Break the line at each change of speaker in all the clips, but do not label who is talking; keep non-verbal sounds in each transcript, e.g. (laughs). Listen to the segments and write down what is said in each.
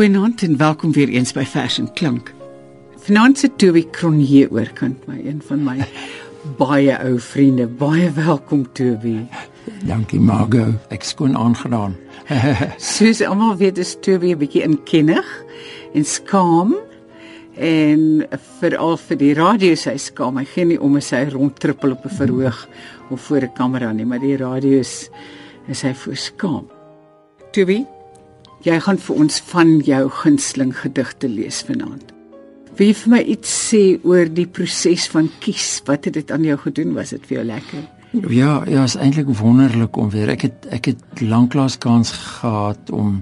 Goeienaand en welkom weer eens by Fashion Klank. Vanaand sit Toby Cronje oorkant my, een van my (laughs) baie ou vriende. Baie welkom Toby.
Dankie Margo. Ek skoon aangedaan. (laughs)
Soos almal weet is Toby 'n bietjie inkennig en skaam en veral vir die radio sy skaam. Hy gee nie om as hy rondtrippel op 'n verhoog of voor 'n kamera nie, maar die radio is is hy voor skaam. Toby, jy gaan vir ons van jou gunsteling gedigte lees vanaand. Wil jy vir my iets sê oor die proses van kies? Wat het dit aan jou gedoen? Was dit vir jou lekker?
Ja, ja, is eintlik wonderlik om weer. Ek het ek het lanklaas kans gehad om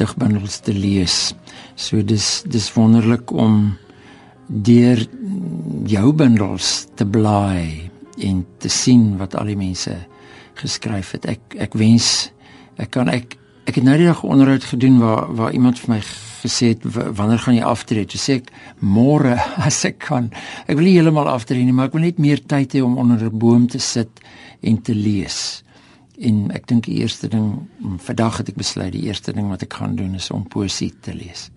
digbundels te lees. So dis dis wonderlik om deur jou bundels te blaai en te sien wat al die mense geskryf het. Ek ek wens ek kan ek ek het nou die dag onderhoud gedoen waar waar iemand vir my gesê het wanneer gaan jy aftree? Toe sê ek môre (laughs) as ek kan. Ek wil nie heeltemal aftree nie, maar ek wil net meer tyd hê om onder 'n boom te sit en te lees. En ek dink die eerste ding vandag het ek besluit die eerste ding wat ek gaan doen is om poesie te lees.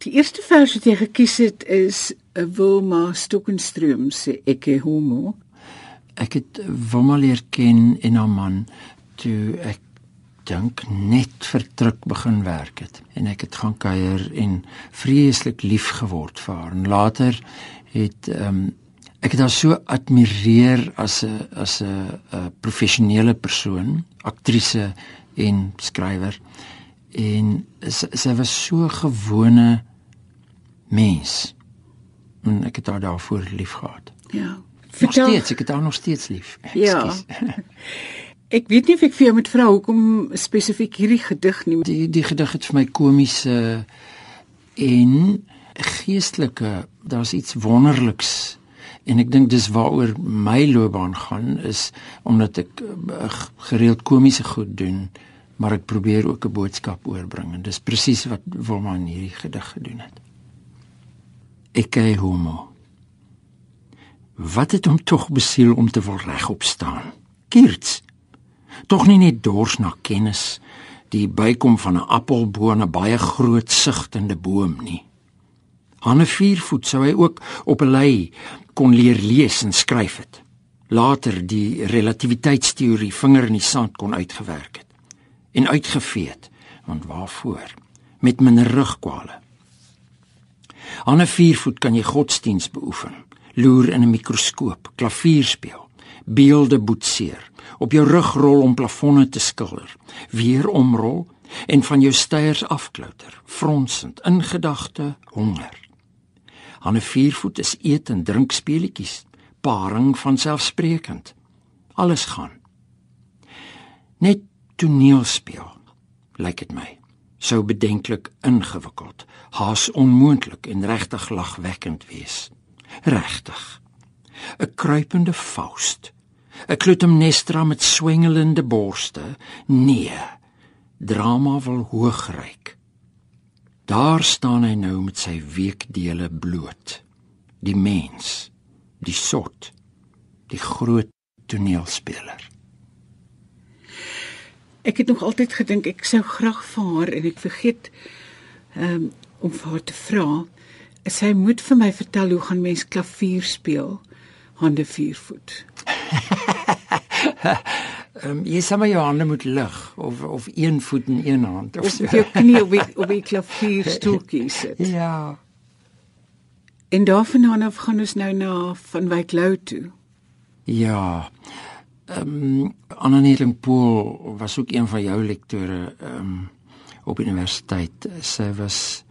Die eerste vers wat jy gekies het is 'n Wilma Stokenstroom se Ekke Homo.
Ek het Wilma leer ken en haar man toe ek dink net vertruk begin werk het en ek het gaan kuier en vreeslik lief geword vir haar en later het ehm um, ek het haar so admireer as 'n as 'n professionele persoon, aktrise en skrywer en sy, sy was so gewone mens en ek het haar daarvoor lief gehad.
Ja.
Nog steeds, ek het haar nog steeds lief.
Ja. (laughs) Ek weet nie of ek vir jou moet vra hoekom spesifiek hierdie gedig nie.
Die die gedig het vir my komiese en geestelike, daar's iets wonderliks en ek dink dis waaroor my loopbaan gaan is omdat ek uh, gereeld komiese goed doen, maar ek probeer ook 'n boodskap oorbring en dis presies wat Wilma in hierdie gedig gedoen het. Ek kyk homo. Wat het hom tog besiel om te wil regop staan? Kirts tog nie net dors na kennis die bykom van 'n appelboom 'n baie groot sigtende boom nie. Hanne 4 voet sou hy ook op 'n lei kon leer lees en skryf het. Later die relativiteitsteorie vinger in die sand kon uitgewerk het en uitgevee het, want waarvoor? Met minder rugkwale. Hanne 4 voet kan jy godsdiens beoefen, loer in 'n mikroskoop, klavier speel, beelde boetseer op jou rug rol om plafonne te skilder, weer omrol en van jou steiers afklouter, fronsend in gedagte honger. Hanne viervoet is eet en drink speletjies, paring van selfsprekend. Alles gaan. Net toneel speel, lyk dit my. Sou bedenklik ingewikkeld, haas onmoontlik en regtig lagwekkend wees. Regtig. 'n Kruipende Faust 'n Clytemnestra met swengelende borste. Nee. Drama wil hoogryk. Daar staan hy nou met sy weekdele bloot. Die mens, die sot, die groot toneelspeler.
Ek het nog altyd gedink ek sou graag vir haar en ek vergeet um, om vir haar te vra. Sy moet vir my vertel hoe gaan mens klavier speel? hande vier voet. (laughs)
Ehm um, jy sê maar jou hande moet lig of of een voet in een hand of,
of so. Jou knie op die op die (laughs) klavierstoeltjie sit.
Ja.
En daarvandaan af gaan ons nou na van Wyk Lou toe.
Ja. Ehm um, Annelies Pool was ook een van jou lektore ehm um, op universiteit. Sy was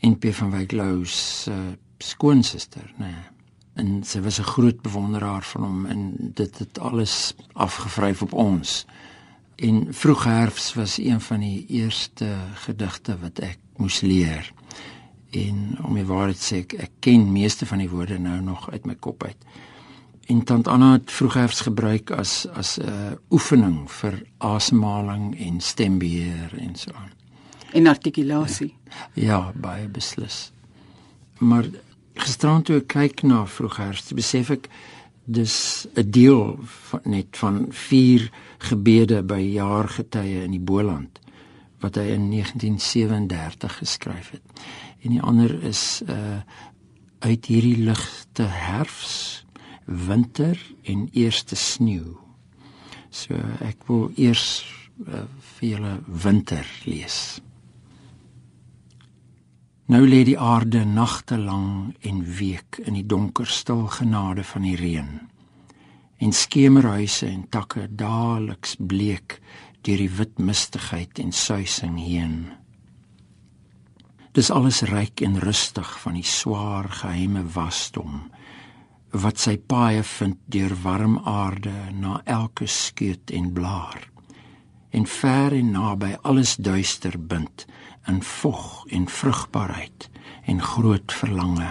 NP van Wyk Lou se uh, skoonsister, né? Nee en sy was 'n groot bewonderaar van hom en dit het alles afgevryf op ons. En vroeg herfs was een van die eerste gedigte wat ek moes leer. En om die waarheid sê ek, ek ken meeste van die woorde nou nog uit my kop uit. En tant Anna het vroeg herfs gebruik as as 'n uh, oefening vir asemhaling en stembeheer en so aan.
En artikulasie.
Ja, ja baie beslis. Maar gisterand toe ek kyk na vroeghers, besef ek dis 'n deel van net van vier gebede by jaargetye in die Boland wat hy in 1937 geskryf het. En die ander is uh uit hierdie ligte herfs, winter en eerste sneeu. So ek wil eers uh, vir julle winter lees. Nou lê die aarde nagte lank en week in die donker stil genade van die reën. En skemerhuise en takke daaliks bleek deur die wit mistigheid en suising heen. Dis alles ryk en rustig van die swaar geheime wasdom wat sy paaie vind deur warm aarde na elke skeut en blaar en ver en naby alles duister bind in vog en vrugbaarheid en groot verlange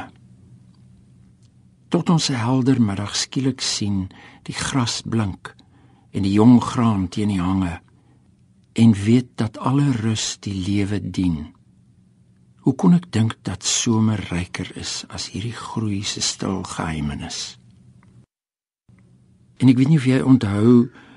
tot ons helder middag skielik sien die gras blink en die jong graan teen die hange en weet dat alle rus die lewe dien Hoe kon ek dink dat somer ryker is as hierdie groei se stil geheimenis? En ek weet nie of jy onthou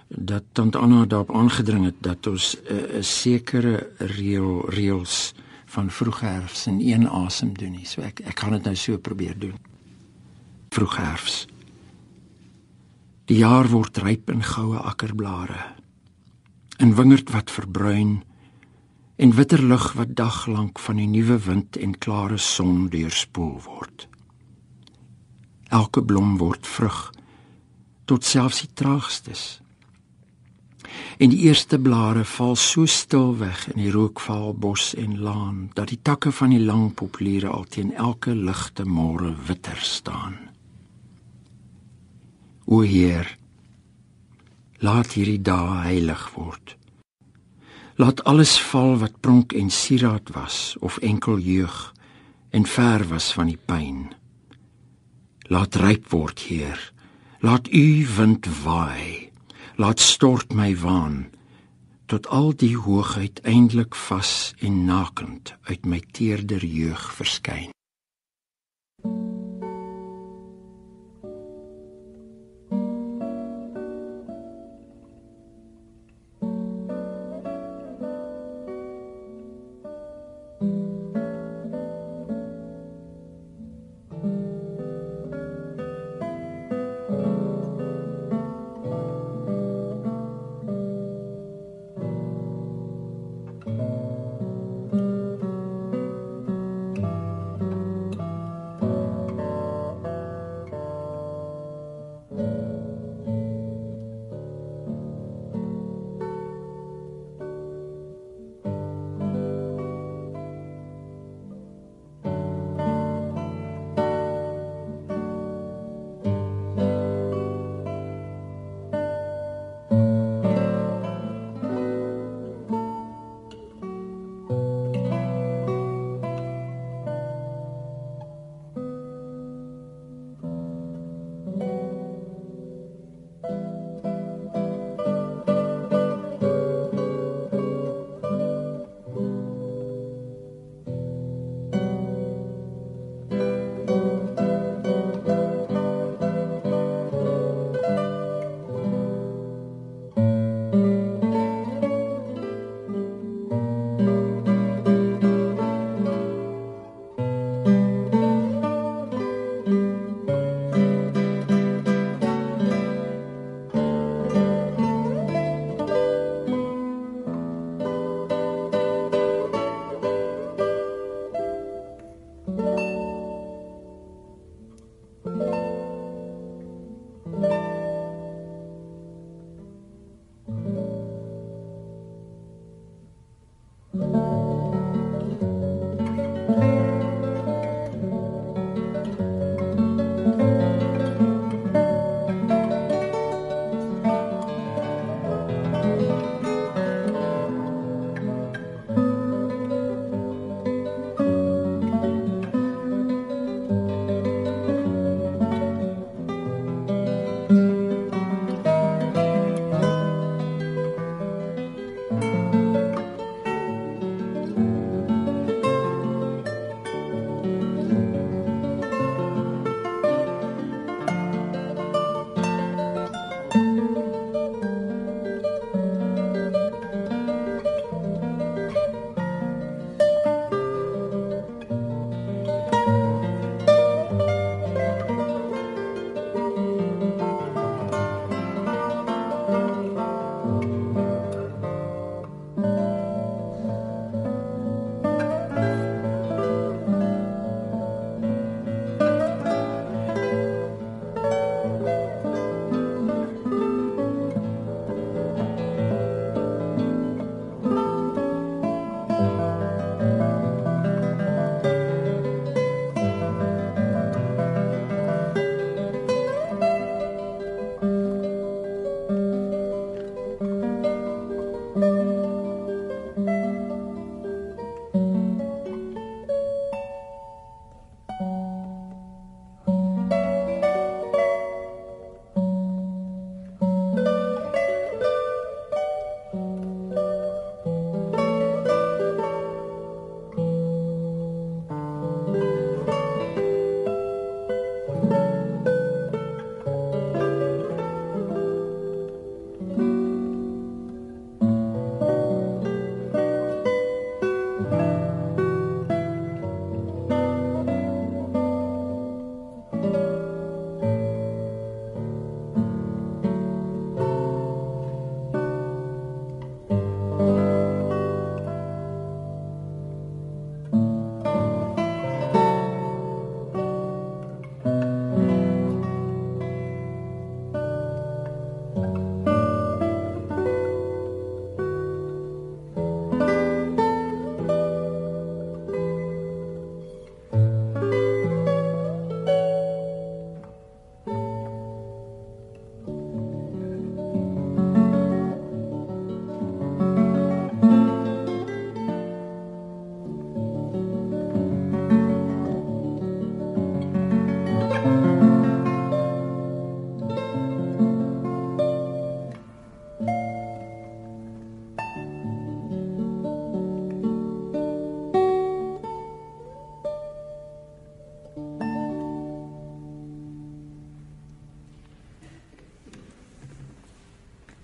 dat tant Anna daarop aangedring het dat ons 'n uh, sekere reël reëls van vroegherfs in een asem doen nie. So ek ek gaan dit nou so probeer doen. Vroegherfs. Die jaar word ryp in goue akkerblare. In wingerd wat verbruin en witter lug wat daglank van die nuwe wind en klare son deurspoel word. Elke blom word vrug tot selfs die traagstes. En die eerste blare val so stil weg in die rookval bos en laan dat die takke van die lang populiere al teen elke ligte môre witter staan. O Heer, laat hierdie dae heilig word. Laat alles val wat pronk en sieraad was of enkel jeug en ver was van die pyn. Laat ryp word, Heer. Laat U wind waai. Laat stort my waan tot al die hoogheid eindelik vas en nakend uit my teerder jeug verskyn.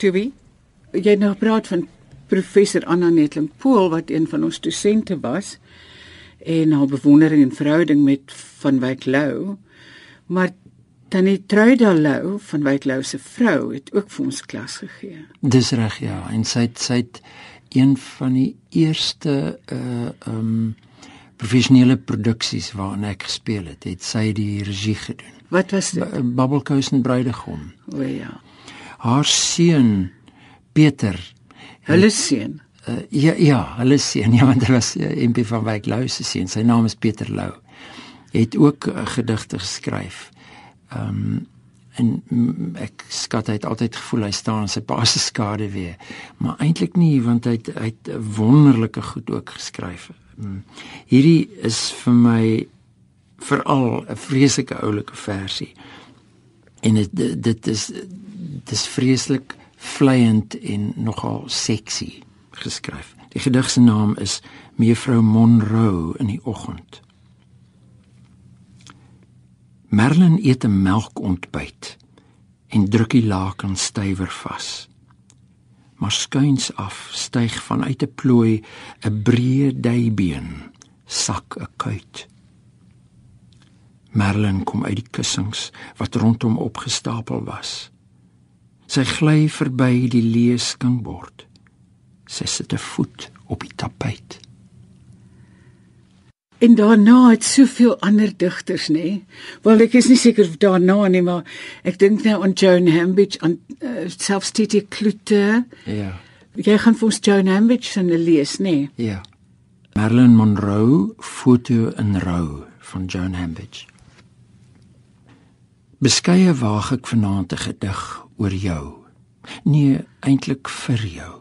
Toby, jy het nou gepraat van professor Anna Netling Pool wat een van ons dosente was en haar bewondering en verhouding met van Wyk Lou. Maar Tannie Truida Lou van Wyk Lou se vrou het ook vir ons klas gegee.
Dis reg ja, en sy het sy het een van die eerste uh um professionele produksies waarin ek gespeel het, het sy die regie gedoen.
Wat was dit?
Bubbelkous en Bruidegom.
O ja.
Haar seun Pieter,
hulle seun.
Uh, ja ja, hulle seun, ja want hy was uh, MP van Wyk Lou se seun. Sy naam is Pieter Lou. Het ook uh, gedigte geskryf. Ehm um, en ek skat hy het altyd gevoel hy staan sy pa se skade weer maar eintlik nie want hy het, hy het wonderlike goed ook geskryf mm. hierdie is vir my veral 'n vreeslike oulike versie en dit dit is dit is vreeslik vleiend en nogal seksie geskryf die gedig se naam is mevrou Monroe in die oggend Merlin eet 'n melkontbyt en druk die laken stywer vas. Maar skuins af styg vanuit 'n plooi 'n breë duibeen, sak 'n kuit. Merlin kom uit die kussings wat rondom opgestapel was. Sy gly verby die leeskingbord. Sy sit 'n voet op die tapijt.
En daarna het soveel ander digters, nê? Nee? Wel ek is nie seker of daarna nie, maar ek dink nou aan Joan Hambidge aan uh, selfs Titi Klute.
Ja.
Jy gaan vir ons Joan Hambidge se lees, nê? Nee?
Ja. Marilyn Monroe, foto in rou van Joan Hambidge. Beskeie waag ek vanaand 'n gedig oor jou. Nee, eintlik vir jou.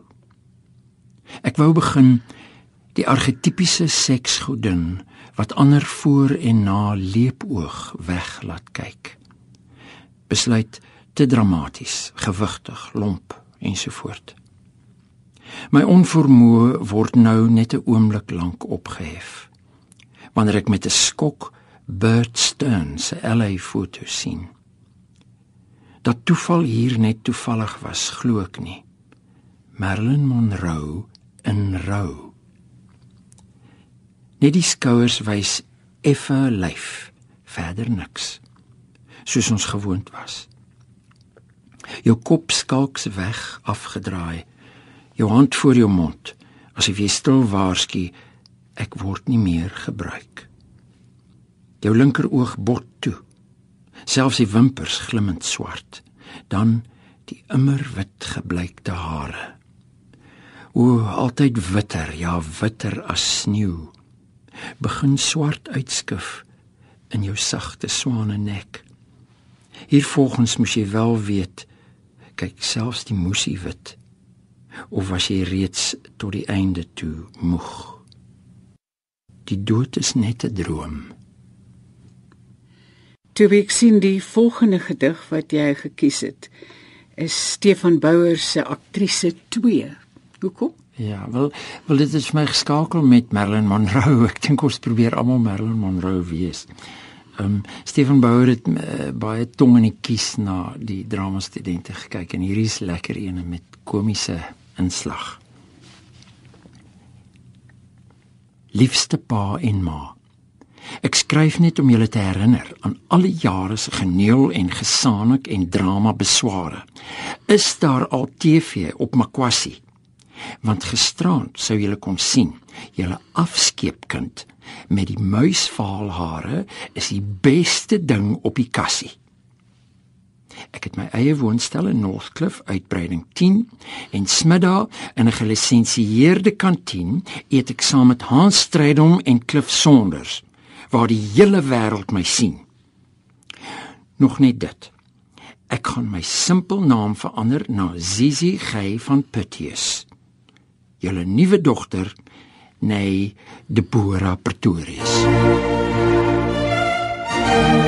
Ek wou begin die argetipiese seksgodin wat ander voor en na leepoog weg laat kyk. Besluit te dramaties, gewigtig, lomp ensovoort. My onvermoë word nou net 'n oomblik lank opgehef. Wanneer ek met 'n skok Bert Stern se LA foto sien. Dat toeval hier net toevallig was, glo ek nie. Marilyn Monroe in rou. Net die skouers wys effe lyf, verder niks. Soos ons gewoond was. Jou kop skalks weg afgedraai. Jou hand voor jou mond, asof jy stil waarsku ek word nie meer gebruik. Jou linker oog bot toe. Selfs die wimpers glimmend swart. Dan die immer wit gebleikte hare. O, altyd witter, ja, witter as sneeu begin swart uitskif in jou sagte swane nek. Hier volgens moet jy wel weet, kyk selfs die moesie wit of was jy reeds tot die einde toe moeg. Die dood is net 'n droom.
Toe ek sien die volgende gedig wat jy gekies het, is Stefan Bouwer se aktrise 2. Hoekom?
Ja, wel, wel dit is my geskakel met Marilyn Monroe. (laughs) Ek dink ons probeer almal Marilyn Monroe wees. Um, Stephen Bauer het uh, baie tong in die kies na die drama studente gekyk en hierdie is lekker een met komiese inslag. Liefste pa en ma. Ek skryf net om julle te herinner aan al die jare se geneel en gesaanik en drama besware. Is daar al TV op Makwasi? want gisterand sou julle kon sien julle afskeepkind met die muisvaalhare is die beste ding op die kassie ek het my eie woonstel in Northcliff uitbreiding 10 en smiddag in 'n gelisensieerde kantien eet ek saam met Hans Strydom en Cliff Saunders waar die hele wêreld my sien. Nog net dit. Ek gaan my simpel naam verander na Zizi Gey van Puttius julle nuwe dogter, nee, Deborah Pretorius.
En die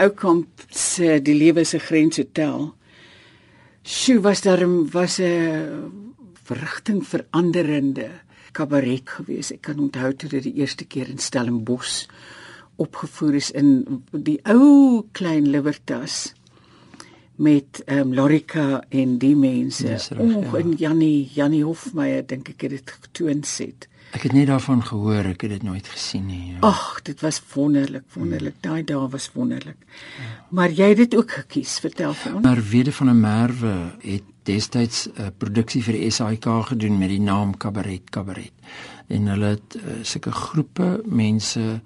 ou kamp se die lewe se grens hotel. Sjoe, was daar was 'n verrigting veranderende kabaret gewees. Ek kan onthou toe dit die eerste keer in Stellenbosch opgevoer is in die ou klein Libertas met ehm um, Lorika en die mense. Oek ja. en Jannie, Jannie Hofmeyer dink ek het dit getoon sit.
Ek het net daarvan gehoor, ek het dit nooit gesien nie.
Ja. Ag, dit was wonderlik, wonderlik. Daai dae was wonderlik. Ja. Maar jy het dit ook gekies, vertel vir ons.
Maar Wede van der Merwe het destyds 'n uh, produksie vir die SAIK gedoen met die naam Kabaret Kabaret. En hulle het uh, sulke groepe mense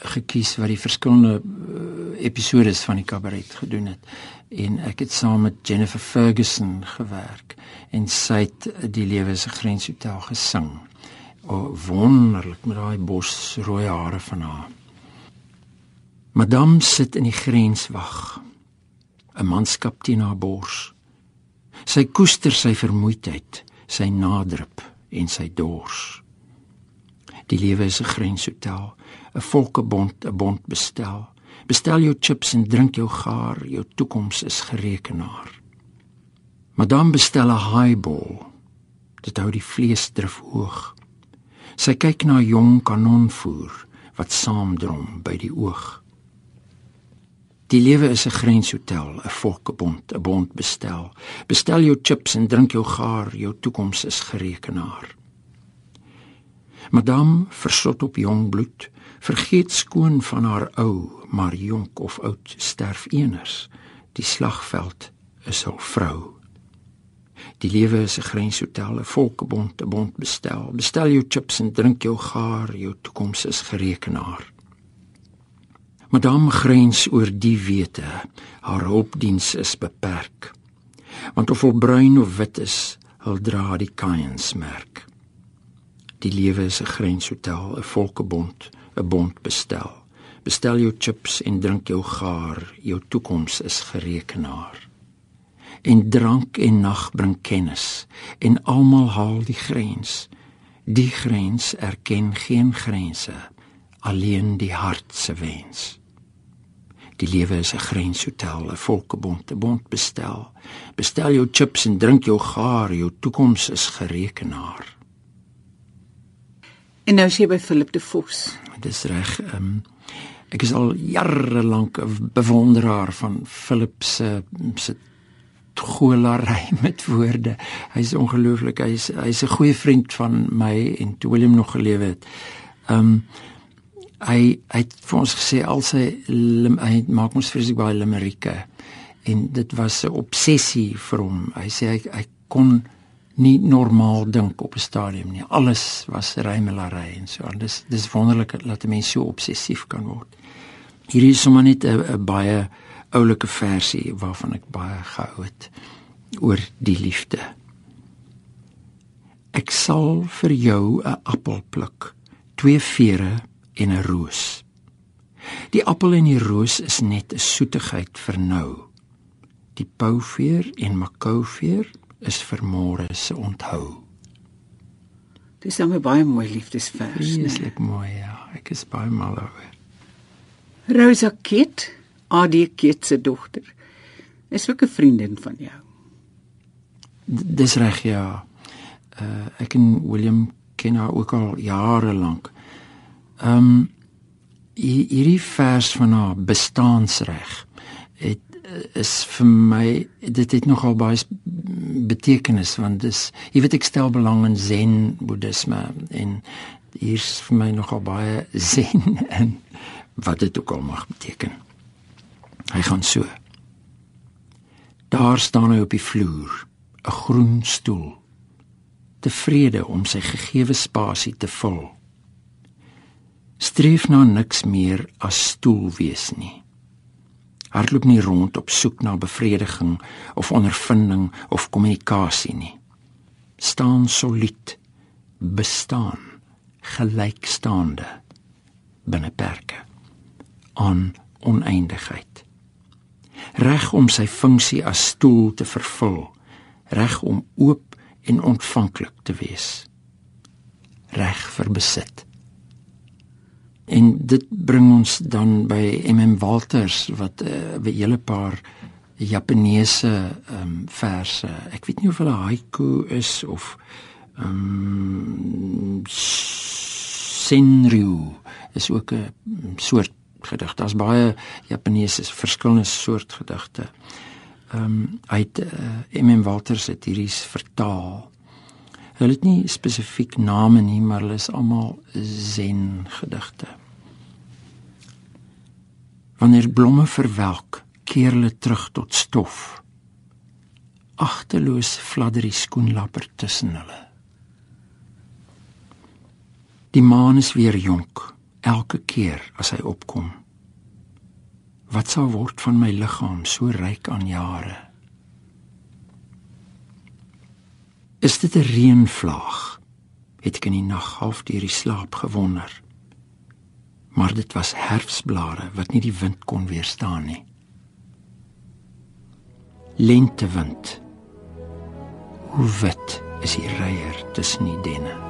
gekies wat die verskillende uh, episodes van die kabaret gedoen het en ek het saam met Jennifer Ferguson gewerk en sy het die lewe se grenshotel gesing oh, wonderlik met daai bos rooi hare van haar. Madame sit in die grenswag. 'n Manskap teen haar bors. Sy koester sy vermoeidheid, sy nadrup en sy dors. Die lewe is 'n grenshotel, 'n volkebond, 'n bond bestel. Bestel jou chips en drink jou gaar, jou toekoms is gerekenaar. Madame bestel 'n highball. Dit hou die vlees drif hoog. Sy kyk na jong kanonvoer wat saamdrom by die oog. Die lewe is 'n grenshotel, 'n volkebond, 'n bond bestel. Bestel jou chips en drink jou gaar, jou toekoms is gerekenaar. Madame versot op jong bloed, vergeet skoon van haar ou, maar jonk of oud sterf eeners. Die slagveld is haar vrou. Die lewe is 'n grenshotel, 'n volkebond, 'n bond bestel. Bestel jou chips en drink jou gaar, jou toekoms is gerekenaar. Madame grens oor die wete, haar hulpdiens is beperk. Want of hy bruin of wit is, hul dra die kaiensmerk. Die lewe is 'n grenshotel, 'n volkebond, 'n bond bestel. Bestel jou chips en drink jou gaar, jou toekoms is gerekenaar en drank en nag bring kennis. En almal haal die grens. Die grens erken geen grense alleen die hart se wens. Die lewe is 'n grenshotel 'n volkebond 'n bond bestel. Bestel jou chips en drink jou gaar jou toekoms is gerekenaar.
En nou sê by Philip de Vos.
Dis reg um, ek is al jare lank 'n bewonderaar van Philip se se golary (laughs) met woorde. Hy's ongelooflik. Hy's hy's 'n goeie vriend van my en toe Willem nog gelewe het. Um hy hy het vir ons gesê al sy hy maak ons vreeslik baie limerike en dit was 'n obsessie vir hom. Hy sê hy hy kon nie normaal dink op 'n stadium nie. Alles was rymelary en so. Dis dis wonderlik dat 'n mens so obsessief kan word. Hier is sommer net 'n baie oulike versie waarvan ek baie gehou het oor die liefde. Ek sal vir jou 'n appel pluk, twee vere en 'n roos. Die appel en die roos is net 'n soetigheid vir nou. Die pouveer en makouveer is vir môre se onthou.
Dis nou 'n baie mooi liefdesvers.
Dis net mooi, ja. Ek is baie mal oor.
Rosa Kit AD Keet se dogter. Is ook 'n vriendin van jou.
D dis reg ja. Uh ek en William ken haar ook al jare lank. Ehm um, hierdie vers van haar bestaansreg het is vir my dit het nogal baie betekenis want dis jy weet ek stel belang in zen boeddhisme en hier's vir my nogal baie (laughs) zen en wat dit ook al mag beteken. Hy gaan so. Daar staan hy op die vloer, 'n groen stoel, tevrede om sy gegeewe spasie te vul. Streef na niks meer as stoel wees nie. Hardloop nie rond op soek na bevrediging of ondervinding of kommunikasie nie. Staan solied, bestaan, gelykstaande binne perke aan oneindigheid reg om sy funksie as stoel te vervul, reg om oop en ontvanklik te wees. Reg vir besit. En dit bring ons dan by MM Walters wat 'n uh, hele paar Japaneese ehm um, verse. Ek weet nie of hulle haiku is of ehm um, senryu is ook 'n soort gedig. Daar's baie Japaneese verskillende soort gedigte. Ehm um, uit uh, MM Walters het hierdie vertaal. Hulle het nie spesifiek name nie, maar hulle is almal zen gedigte. Wanneer blomme verwelk, keer hulle terug tot stof. Agteloos fladder die skoenlapper tussen hulle. Die maan is weer jonk elke keer as hy opkom. Wat sal word van my liggaam so ryk aan jare? Is dit 'n reënvlaag? Het ek in die nag half deur die slaap gewonder. Maar dit was herfsblare wat nie die wind kon weerstaan nie. Lentewind. Hoe wit is die reier tussen die denne?